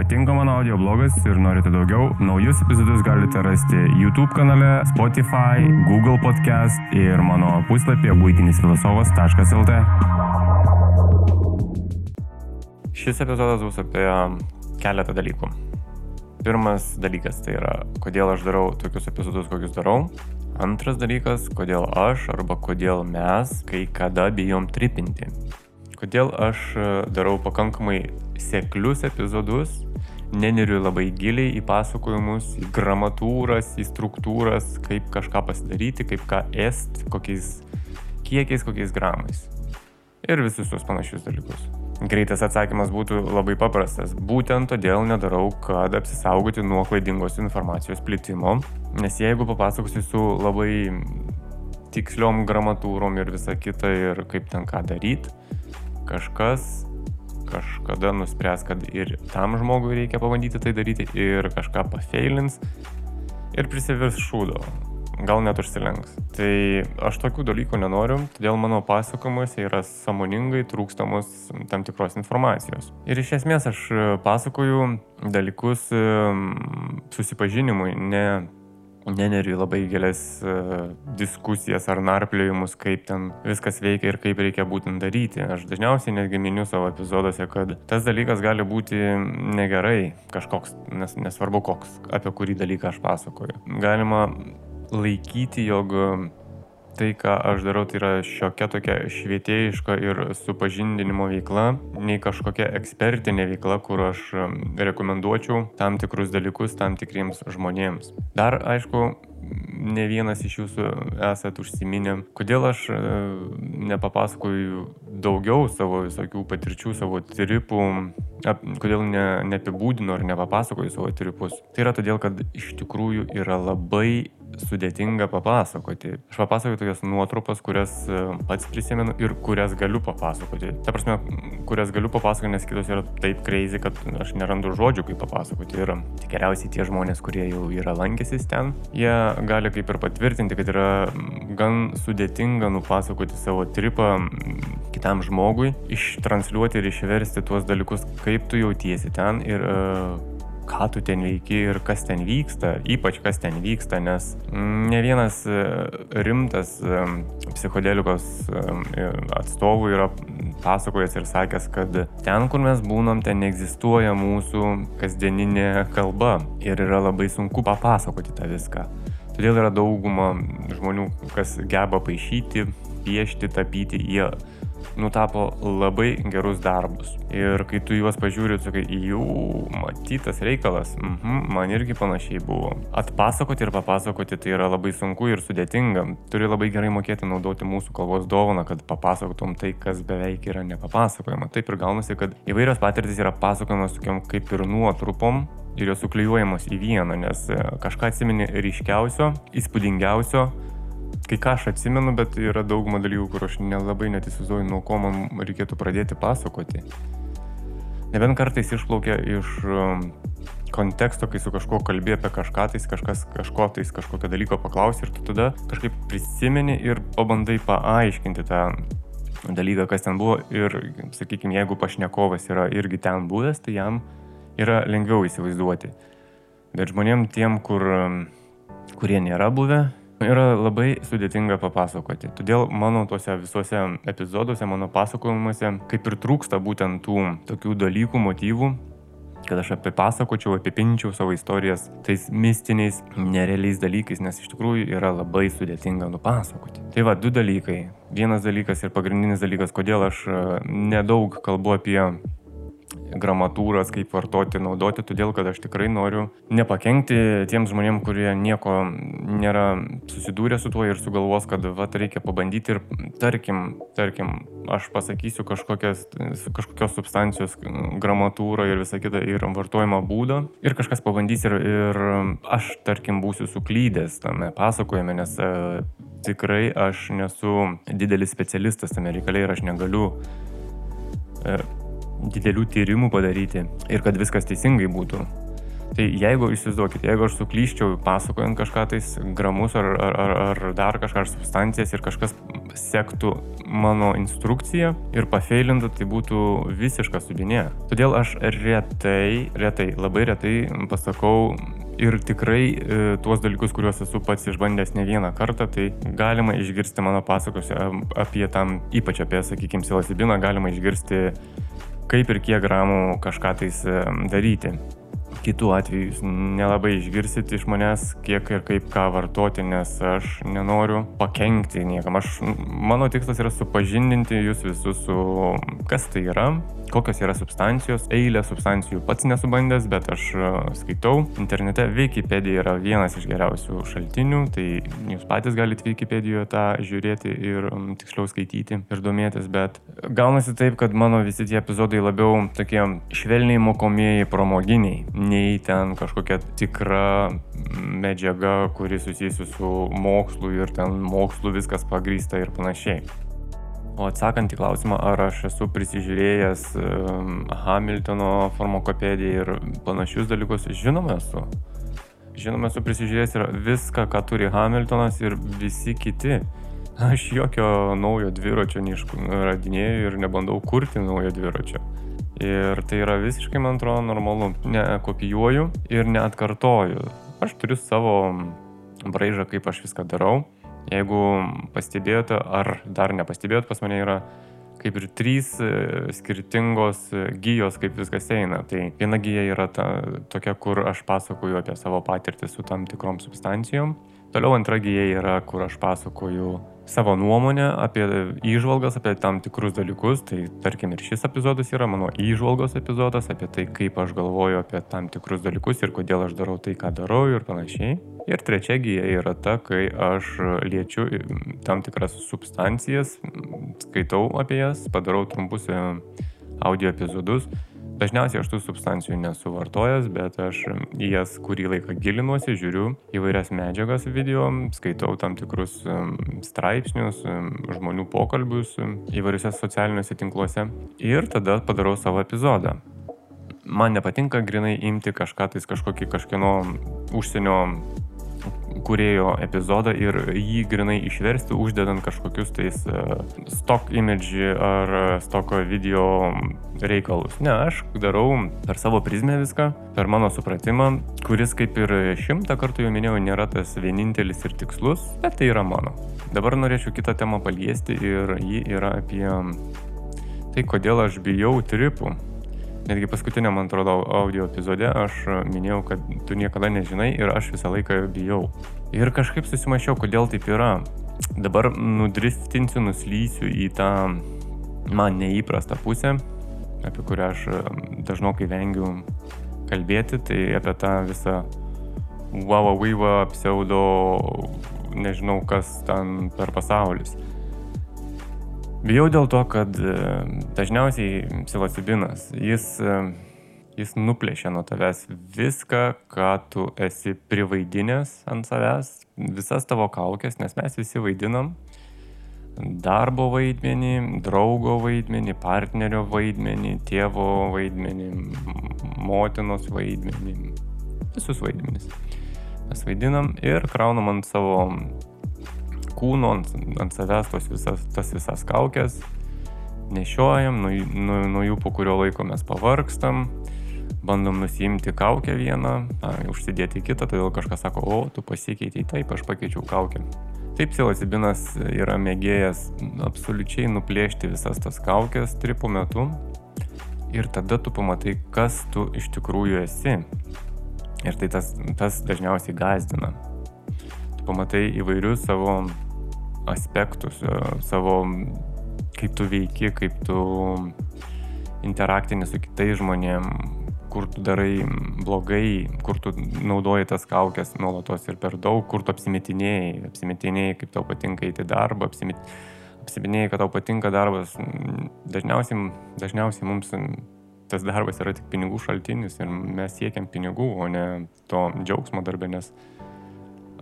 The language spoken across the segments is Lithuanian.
Patinka mano audio blogas ir norite daugiau, naujus epizodus galite rasti YouTube kanale, Spotify, Google podcast ir mano puslapyje būtinisfilosofas.lt. Šis epizodas bus apie keletą dalykų. Pirmas dalykas tai yra, kodėl aš darau tokius epizodus, kokius darau. Antras dalykas, kodėl aš arba kodėl mes kai kada bijom tripinti. Kodėl aš e, darau pakankamai seklius epizodus, neneriu labai giliai į pasakojimus, į gramatūras, į struktūras, kaip kažką pasidaryti, kaip ką est, kokiais kiekiais, kokiais gramais. Ir visus tuos panašius dalykus. Greitas atsakymas būtų labai paprastas. Būtent todėl nedarau, kad apsisaugoti nuo klaidingos informacijos plitimo, nes jeigu papasakosiu su labai tiksliom gramatūrom ir visa kita ir kaip ten ką daryti, kažkas kažkada nuspręs, kad ir tam žmogui reikia pabandyti tai daryti ir kažką pafeilins ir prisivirs šūdo gal net užsilenks. Tai aš tokių dalykų nenoriu, todėl mano pasakojimuose yra samoningai trūkstamos tam tikros informacijos. Ir iš esmės aš pasakoju dalykus susipažinimui, ne neneriu labai gilias uh, diskusijas ar narpliojimus, kaip ten viskas veikia ir kaip reikia būtent daryti. Aš dažniausiai netgi miniu savo epizoduose, kad tas dalykas gali būti negerai, kažkoks, nes, nesvarbu koks, apie kurį dalyką aš pasakoju. Galima laikyti, jog tai, ką aš darau, tai yra šiokia tokia švietėjiška ir supažindinimo veikla, nei kažkokia ekspertinė veikla, kur aš rekomenduočiau tam tikrus dalykus tam tikriems žmonėms. Dar, aišku, ne vienas iš jūsų esat užsiminę, kodėl aš e, nepapasakoju daugiau savo visokių patirčių, savo tripų, kodėl ne, neapibūdinu ar nepapasakoju savo tripus. Tai yra todėl, kad iš tikrųjų yra labai sudėtinga papasakoti. Aš papasakoju tokias nuotrupas, kurias e, pats prisimenu ir kurias galiu papasakoti. Ta prasme, kurias galiu papasakoti, nes kitos yra taip crazy, kad aš nerandu žodžių, kaip papasakoti. Ir tikriausiai tie žmonės, kurie jau yra lankęsis ten, jie gali kaip ir patvirtinti, kad yra gan sudėtinga nupasakoti savo tripą kitam žmogui, ištransliuoti ir išversti tuos dalykus, kaip tu jautiesi ten ir uh, ką tu ten veiki ir kas ten vyksta, ypač kas ten vyksta, nes ne vienas e, rimtas e, psichodelikos e, atstovų yra pasakojęs ir sakęs, kad ten, kur mes būnam, ten egzistuoja mūsų kasdieninė kalba ir yra labai sunku papasakoti tą viską. Todėl yra dauguma žmonių, kas geba paaišyti, piešti, tapyti, jie nutapo labai gerus darbus. Ir kai tu juos pažiūri, sakai, jų matytas reikalas, mhm, man irgi panašiai buvo. Atpasakoti ir papasakoti tai yra labai sunku ir sudėtinga. Turi labai gerai mokėti naudoti mūsų kalbos dovaną, kad papasakotum tai, kas beveik yra nepapasakojama. Taip ir gaunasi, kad įvairios patirtis yra pasakojamos tokiam kaip ir nuotrupom, ir jos suklijuojamos į vieną, nes e, kažką atsimeni ryškiausio, įspūdingiausio, kai ką aš atsimenu, bet yra dauguma dalykų, kur aš nelabai net įsivaizduoju, nuo ko man reikėtų pradėti pasakoti. Nebent kartais išplaukia iš um, konteksto, kai su kažkuo kalbė apie kažką, tais kažkas kažko tais kažkokio dalyko paklausi ir tu tada kažkaip prisimeni ir pabandai paaiškinti tą dalyką, kas ten buvo ir, sakykime, jeigu pašnekovas yra irgi ten buvęs, tai jam yra lengviau įsivaizduoti. Bet žmonėm tiem, kur, um, kurie nėra buvę, yra labai sudėtinga papasakoti. Todėl mano tuose visuose epizoduose, mano pasakojimuose, kaip ir trūksta būtent tų tokių dalykų, motyvų, kad aš apipasakočiau, apipinčiau savo istorijas tais mistiniais, nerealiais dalykais, nes iš tikrųjų yra labai sudėtinga nupasakoti. Tai va, du dalykai. Vienas dalykas ir pagrindinis dalykas, kodėl aš e, nedaug kalbu apie gramatūras, kaip vartoti, naudoti, todėl kad aš tikrai noriu nepakenkti tiems žmonėms, kurie nieko nėra susidūrę su tuo ir sugalvos, kad vat reikia pabandyti ir tarkim, tarkim, aš pasakysiu kažkokios, kažkokios substancijos gramatūrą ir visą kitą ir vartojimo būdą ir kažkas pabandys ir, ir aš tarkim būsiu suklydęs tame pasakojime, nes e, tikrai aš nesu didelis specialistas tame reikale ir aš negaliu e, didelių tyrimų padaryti ir kad viskas teisingai būtų. Tai jeigu įsivaizduokit, jeigu aš suklyščiau pasakojant kažką tais gramus ar, ar, ar, ar dar kažką, ar substancijas ir kažkas sektų mano instrukciją ir pafeilintų, tai būtų visiška subinė. Todėl aš retai, retai, labai retai pasakau ir tikrai e, tuos dalykus, kuriuos esu pats išbandęs ne vieną kartą, tai galima išgirsti mano pasakose apie tam, ypač apie, sakykime, psilocibiną, galima išgirsti kaip ir kiek gramų kažką tais e, daryti. Kitų atvejų jūs nelabai išgirsit iš manęs, kiek ir kaip ką vartoti, nes aš nenoriu pakengti niekam. Aš, mano tikslas yra supažindinti jūs visus su kas tai yra, kokios yra substancijos. Eilę substancijų pats nesubandęs, bet aš e, skaitau. Internete Wikipedia yra vienas iš geriausių šaltinių, tai jūs patys galite Wikipedijoje tą žiūrėti ir tiksliau skaityti ir domėtis, bet gaunasi taip, kad mano visi tie epizodai labiau tokie švelniai mokomieji pramoginiai, nei ten kažkokia tikra medžiaga, kuri susijusi su mokslu ir ten mokslu viskas pagrysta ir panašiai. O atsakant į klausimą, ar aš esu prisižiūrėjęs Hamiltono farmakopediją ir panašius dalykus, žinoma esu. Žinoma, esu prisižiūrėjęs ir viską, ką turi Hamiltonas ir visi kiti. Aš jokio naujo dviračio neišradinėjau ir nebandau kurti naujo dviračio. Ir tai yra visiškai, man atrodo, normalu. Nekopijuoju ir neatkartoju. Aš turiu savo braižą, kaip aš viską darau. Jeigu pastebėjote, ar dar nepastebėjot, pas mane yra kaip ir trys e, skirtingos e, gyjos, kaip viskas eina. Tai viena gyja yra ta, tokia, kur aš pasakoju apie savo patirtį su tam tikrom substancijom. Toliau antra gyja yra, kur aš pasakoju savo nuomonę apie įžvalgas, apie tam tikrus dalykus. Tai tarkim ir šis epizodas yra mano įžvalgos epizodas apie tai, kaip aš galvoju apie tam tikrus dalykus ir kodėl aš darau tai, ką darau ir panašiai. Ir trečia gyja yra ta, kai aš liečiu tam tikras substancijas, skaitau apie jas, padarau trumpus e, audio epizodus Dažniausiai aš tų substancijų nesu vartojęs, bet aš į jas kurį laiką gilinuosi, žiūriu įvairias medžiagas video, skaitau tam tikrus straipsnius, žmonių pokalbius įvairiuose socialiniuose tinkluose ir tada padarau savo epizodą. Man nepatinka grinai imti kažką tais kažkokį kažkieno užsienio kurėjo epizodą ir jį grinai išversti, uždedant kažkokius tais uh, stock image ar stoko video reikalus. Ne, aš darau per savo prizmę viską, per mano supratimą, kuris kaip ir šimtą kartų jau minėjau, nėra tas vienintelis ir tikslus, bet tai yra mano. Dabar norėčiau kitą temą paliesti ir ji yra apie tai, kodėl aš bijau tripų. Netgi paskutiniam, man atrodo, audio epizode aš minėjau, kad tu niekada nežinai ir aš visą laiką bijau. Ir kažkaip susimašiau, kodėl taip yra. Dabar nudriftinsiu, nuslysiu į tą man neįprastą pusę, apie kurią aš dažnokai vengiu kalbėti, tai apie tą visą wow, wow, pseudo, nežinau kas ten per pasaulis. Bijau dėl to, kad e, dažniausiai psilocibinas, jis, e, jis nuplėšia nuo tavęs viską, ką tu esi privaidinęs ant savęs, visas tavo kaukės, nes mes visi vaidinam darbo vaidmenį, draugo vaidmenį, partnerio vaidmenį, tėvo vaidmenį, motinos vaidmenį, visus vaidmenis. Mes vaidinam ir kraunam ant savo kūno, ant, ant savęs tos visas, tas visas kaukės, nešiojam, nuo, nuo, nuo jų po kurio laiko mes pavargstam, bandom nusimti kaukę vieną, a, užsidėti kitą, todėl kažkas sako, o, tu pasikeitėjai, taip, aš pakeičiau kaukę. Taip, psilocibinas yra mėgėjas absoliučiai nuplėšti visas tas kaukės tripų metu ir tada tu pamatai, kas tu iš tikrųjų esi. Ir tai tas, tas dažniausiai gazdina. Tu pamatai įvairius savo aspektus, e, savo kaip tu veiki, kaip tu interaktini su kitais žmonėm, kur tu darai blogai, kur tu naudoji tas kaukės nuolatos ir per daug, kur tu apsimetinėjai, apsimetinėjai, kaip tau patinka eiti darbą, apsimet, apsimetinėjai, kad tau patinka darbas. Dažniausiai, dažniausiai mums tas darbas yra tik pinigų šaltinis ir mes siekiam pinigų, o ne to džiaugsmo darbė, nes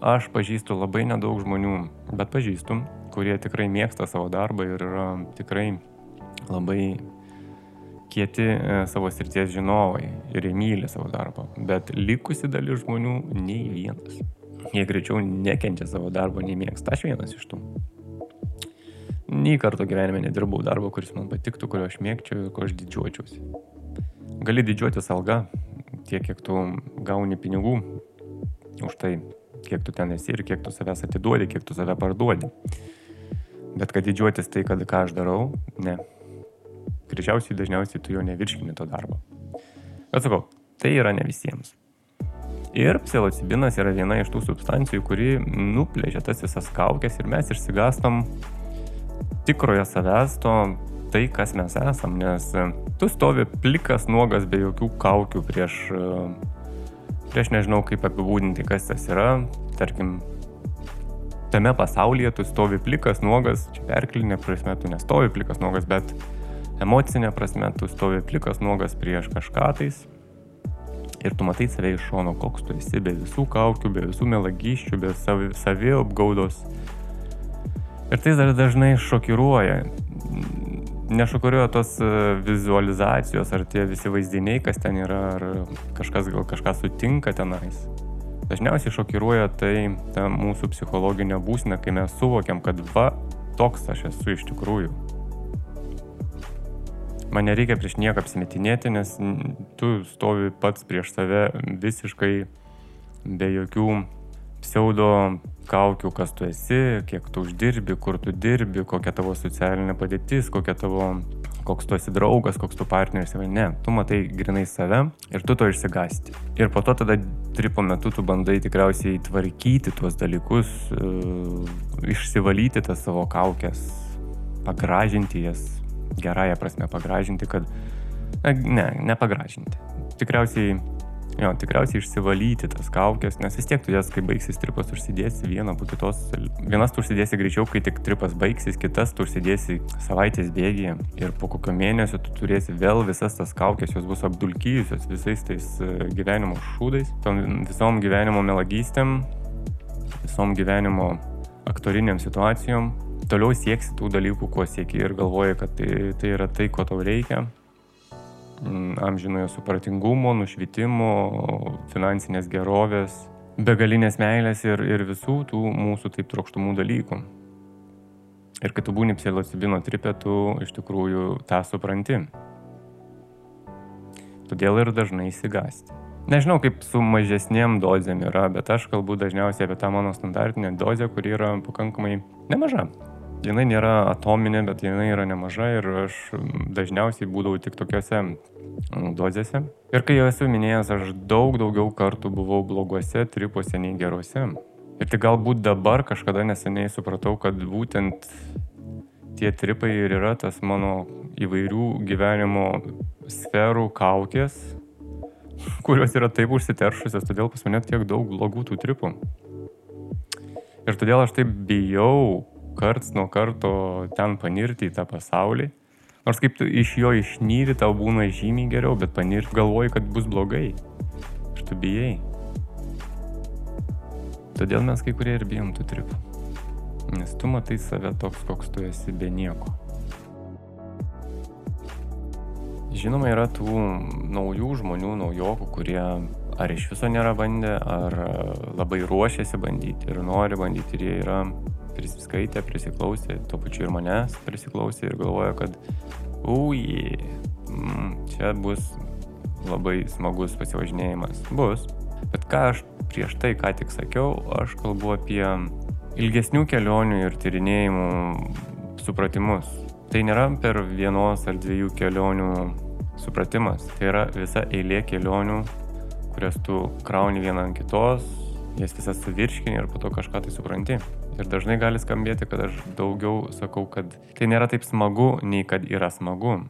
Aš pažįstu labai nedaug žmonių, bet pažįstu, kurie tikrai mėgsta savo darbą ir yra tikrai labai kieti e, savo srities žinovai ir myli savo darbą. Bet likusi dalis žmonių nei vienas. Jie greičiau nekenčia savo darbo, nei mėgsta. Aš vienas iš tų. Nei karto gyvenime nedirbau darbo, kuris man patiktų, kurio aš mėgčiau ir ko aš didžiuočiausi. Gali didžiuotis alga, tiek kiek tu gauni pinigų už tai, kiek tu ten esi ir kiek tu savęs atiduodi, kiek tu save parduodi. Bet kad didžiuotis tai, kad ką aš darau, ne. Greičiausiai dažniausiai tu jo nevirškini to darbo. Bet sakau, tai yra ne visiems. Ir psilocibinas yra viena iš tų substancijų, kuri nuplėžia tas visas kaukės ir mes išsigastam tikrojo savęs, to tai, kas mes esam, nes tu stovi plikas, nuogas, be jokių kaukių prieš, prieš nežinau kaip apibūdinti, kas tas yra, tarkim, tame pasaulyje tu stovi plikas, nuogas, čia perklinė prasme tu nestovi plikas, nuogas, bet emocinė prasme tu stovi plikas, nuogas prieš kažką tais. Ir tu matai save iš šono, koks tu esi, be visų kaukių, be visų melagyščių, be savi, savi apgaudos. Ir tai dar dažnai šokiruoja. Nešokiruoja tos e, vizualizacijos, ar tie visi vaizdiniai, kas ten yra, ar kažkas gal kažką sutinka tenais. Dažniausiai šokiruoja tai ta mūsų psichologinė būsena, kai mes suvokiam, kad va, toks aš esu iš tikrųjų. Man nereikia prieš nieką apsimetinėti, nes tu stovi pats prieš save visiškai be jokių pseudo kaukių, kas tu esi, kiek tu uždirbi, kur tu dirbi, kokia tavo socialinė padėtis, kokia tavo koks tu esi draugas, koks tu partneris. Ne, tu matai grinai save ir tu to išsigasti. Ir po to tada tripo metu tu bandai tikriausiai tvarkyti tuos dalykus, e, išsivalyti tas savo kaukės, pagražinti jas, gerąją prasme pagražinti, kad... Ne, nepagražinti. Tikriausiai Jo, tikriausiai išsivalyti tas kaukės, nes vis tiek tu jas, kai baigsis tripas, užsidėsi vieną po kitos. Vienas tu užsidėsi greičiau, kai tik tripas baigsis, kitas tu užsidėsi savaitės bėgyje. Ir po kokio mėnesio tu turėsi vėl visas tas kaukės, jos bus apdulkyjusios visais tais e, gyvenimo šūdais, tom visom gyvenimo melagystėm, visom gyvenimo aktoriniam situacijom. Toliau sieksi tų dalykų, ko sieki ir galvoji, kad tai, tai yra tai, ko tau reikia amžinojo supratingumo, nušvitimo, finansinės gerovės, begalinės meilės ir, ir visų tų mūsų taip trokštumų dalykų. Ir kai tu būni psilocibino tripė, tu iš tikrųjų tą supranti. Todėl ir dažnai įsigasti. Nežinau, kaip su mažesniem dozėm yra, bet aš kalbu dažniausiai apie tą mano standartinę dozę, kuri yra pakankamai nemaža jinai nėra atominė, bet jinai yra nemaža ir aš dažniausiai būdavau tik tokiuose dozėse. Ir kai jau esu minėjęs, aš daug daugiau kartų buvau bloguose tripuose nei geruose. Ir tik galbūt dabar kažkada neseniai supratau, kad būtent tie tripai ir yra tas mano įvairių gyvenimo sferų kaukės, kurios yra taip užsiteršusios, todėl pas mane tiek daug blogų tų tripų. Ir todėl aš taip bijau karts nuo karto ten panirti į tą pasaulį. Nors kaip tu iš jo išnyri, tau būna žymiai geriau, bet panirti galvoji, kad bus blogai. Ir tu bijai. Todėl mes kai kurie ir bijom tų tripų. Nes tu matai save toks, koks tu esi be nieko. Žinoma, yra tų naujų žmonių, naujokų, kurie ar iš viso nėra bandę, ar labai ruošiasi bandyti ir nori bandyti ir jie yra prisiskaitė, prisiklausė, tuo pačiu ir manęs prisiklausė ir galvojo, kad ui, mm, čia bus labai smagus pasivažinėjimas. Bus. Bet ką aš prieš tai ką tik sakiau, aš kalbu apie ilgesnių kelionių ir tyrinėjimų supratimus. Tai nėra per vienos ar dviejų kelionių supratimas. Tai yra visa eilė kelionių, kurias tu krauni vieną ant kitos, jas visas suvirškini ir po to kažką tai supranti. Ir dažnai gali skambėti, kad aš daugiau sakau, kad tai nėra taip smagu, nei kad yra smagu.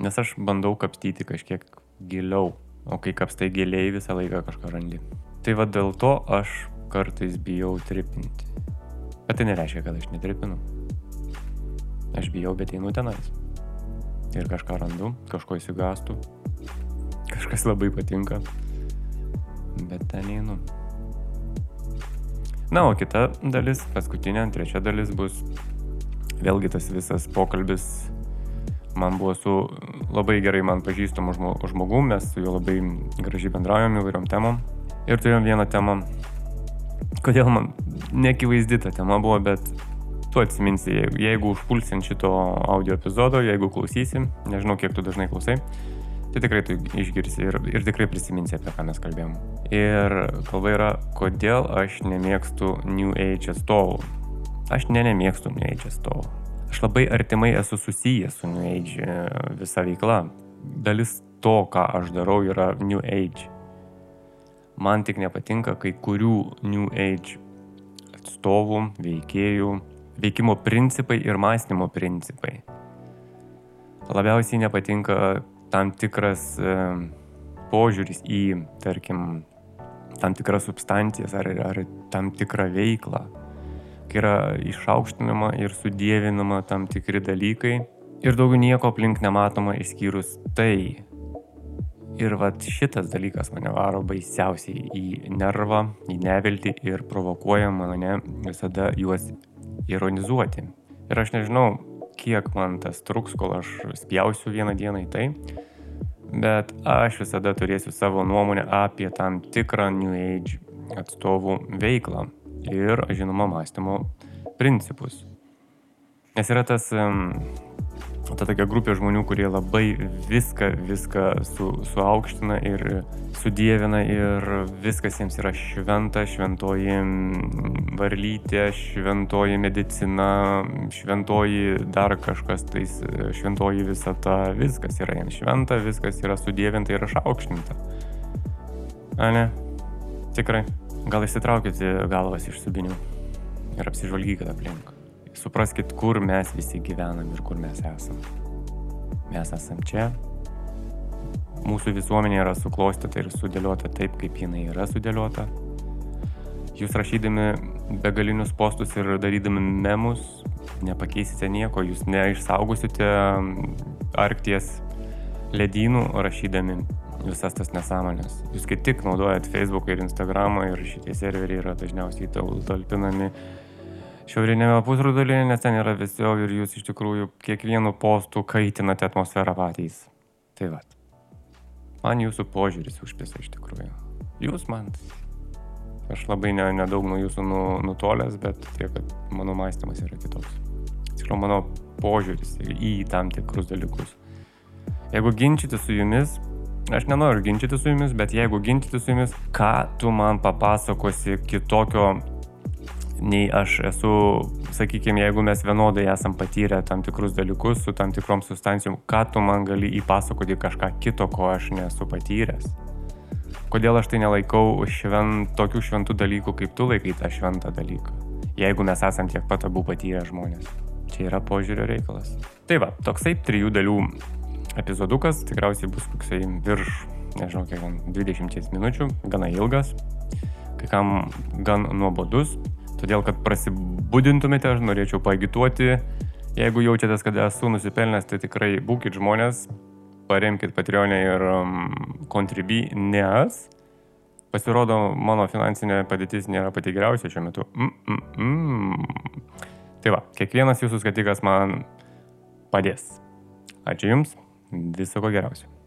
Nes aš bandau kapstyti kažkiek giliau, o kai kapstai giliai visą laiką kažką randi. Tai vad dėl to aš kartais bijau tripinti. Bet tai nereiškia, kad aš netripinu. Aš bijau, bet einu tenais. Ir kažką randu, kažko įsigastų. Kažkas labai patinka. Bet ten einu. Na, o kita dalis, paskutinė, trečia dalis bus vėlgi tas visas pokalbis man buvo su labai gerai man pažįstamu žmogum, mes su juo labai gražiai bendraujam įvairiom temom. Ir turėjom vieną temą, kodėl man nekivaizdi ta tema buvo, bet tu atsiminsi, jeigu užpulsim šito audio epizodo, jeigu klausysim, nežinau, kiek tu dažnai klausai, tai tikrai tu išgirsi ir, ir tikrai prisiminsi, apie ką mes kalbėjom. Ir kalba yra, kodėl aš nemėgstu New Age atstovų. Aš ne nemėgstu New Age atstovų. Aš labai artimai esu susijęs su New Age e, visa veikla. Dalis to, ką aš darau, yra New Age. Man tik nepatinka kai kurių New Age atstovų, veikėjų, veikimo principai ir mąstymo principai. Labiausiai nepatinka tam tikras e, požiūris į, tarkim, tam tikras substancijas ar, ar tam tikrą veiklą, kai yra išaukštinama ir sudėvinama tam tikri dalykai ir daugiau nieko aplink nematoma išskyrus tai. Ir vat šitas dalykas mane varo baisiausiai į nervą, į neviltį ir provokuoja mane visada juos ironizuoti. Ir aš nežinau, kiek man tas truks, kol aš spjausiu vieną dieną į tai, bet aš visada turėsiu savo nuomonę apie tam tikrą New Age atstovų veiklą ir, žinoma, mąstymo principus. Nes yra tas ta tokia grupė žmonių, kurie labai viską, viską su, suaukština ir sudėvina ir viskas jiems yra šventa, šventoji varlytė, šventoji medicina, šventoji dar kažkas, tais šventoji visata, viskas yra jiems šventa, viskas yra sudėvinta ir išaukštinta. A ne? Tikrai. Gal įsitraukite galvas iš subinių ir apsižvalgykite aplink supraskit, kur mes visi gyvenam ir kur mes esam. Mes esam čia. Mūsų visuomenė yra suklostyta ir sudėliota taip, kaip jinai yra sudėliota. Jūs rašydami begalinius postus ir darydami memus nepakeisite nieko, jūs neišsaugosite Arkties ledynų rašydami visas tas nesąmonės. Jūs kaip tik naudojat Facebooką ir Instagramą ir šitie serveriai yra dažniausiai talpinami šiaurinėme pusrudulyje, nes ten yra vėsiau ir jūs iš tikrųjų kiekvienu postu kaitinate atmosferą patys. Tai va. Man jūsų požiūris užpisa iš tikrųjų. Jūs man. Aš labai ne, nedaug nuo jūsų nu, nutolęs, bet tiek, kad mano mąstymas yra kitoks. Tiksliau, mano požiūris į tam tikrus dalykus. Jeigu ginčyti su jumis, aš nenoriu ginčyti su jumis, bet jeigu ginčyti su jumis, ką tu man papasakosi kitokio nei aš esu, sakykime, jeigu mes vienodai esam patyrę tam tikrus dalykus su tam tikrom substancijom, ką tu man gali įpasakoti kažką kito, ko aš nesu patyręs. Kodėl aš tai nelaikau švent, tokių šventų dalykų, kaip tu laikai tą šventą dalyką, jeigu mes esam tiek pat abu patyrę žmonės. Čia yra požiūrio reikalas. Tai va, toksai trijų dalių epizodukas tikriausiai bus koksai virš, nežinau, kiek 20 minučių, gana ilgas, kai kam gan nuobodus, Todėl, kad prasibudintumėte, aš norėčiau paagituoti. Jeigu jaučiatės, kad esu nusipelnęs, tai tikrai būkite žmonės, paremkite Patreonę ir um, Contribui, nes pasirodo, mano finansinė padėtis nėra pati geriausia šiuo metu. Mm, mm, mm. Tai va, kiekvienas jūsų skatikas man padės. Ačiū Jums, viso ko geriausio.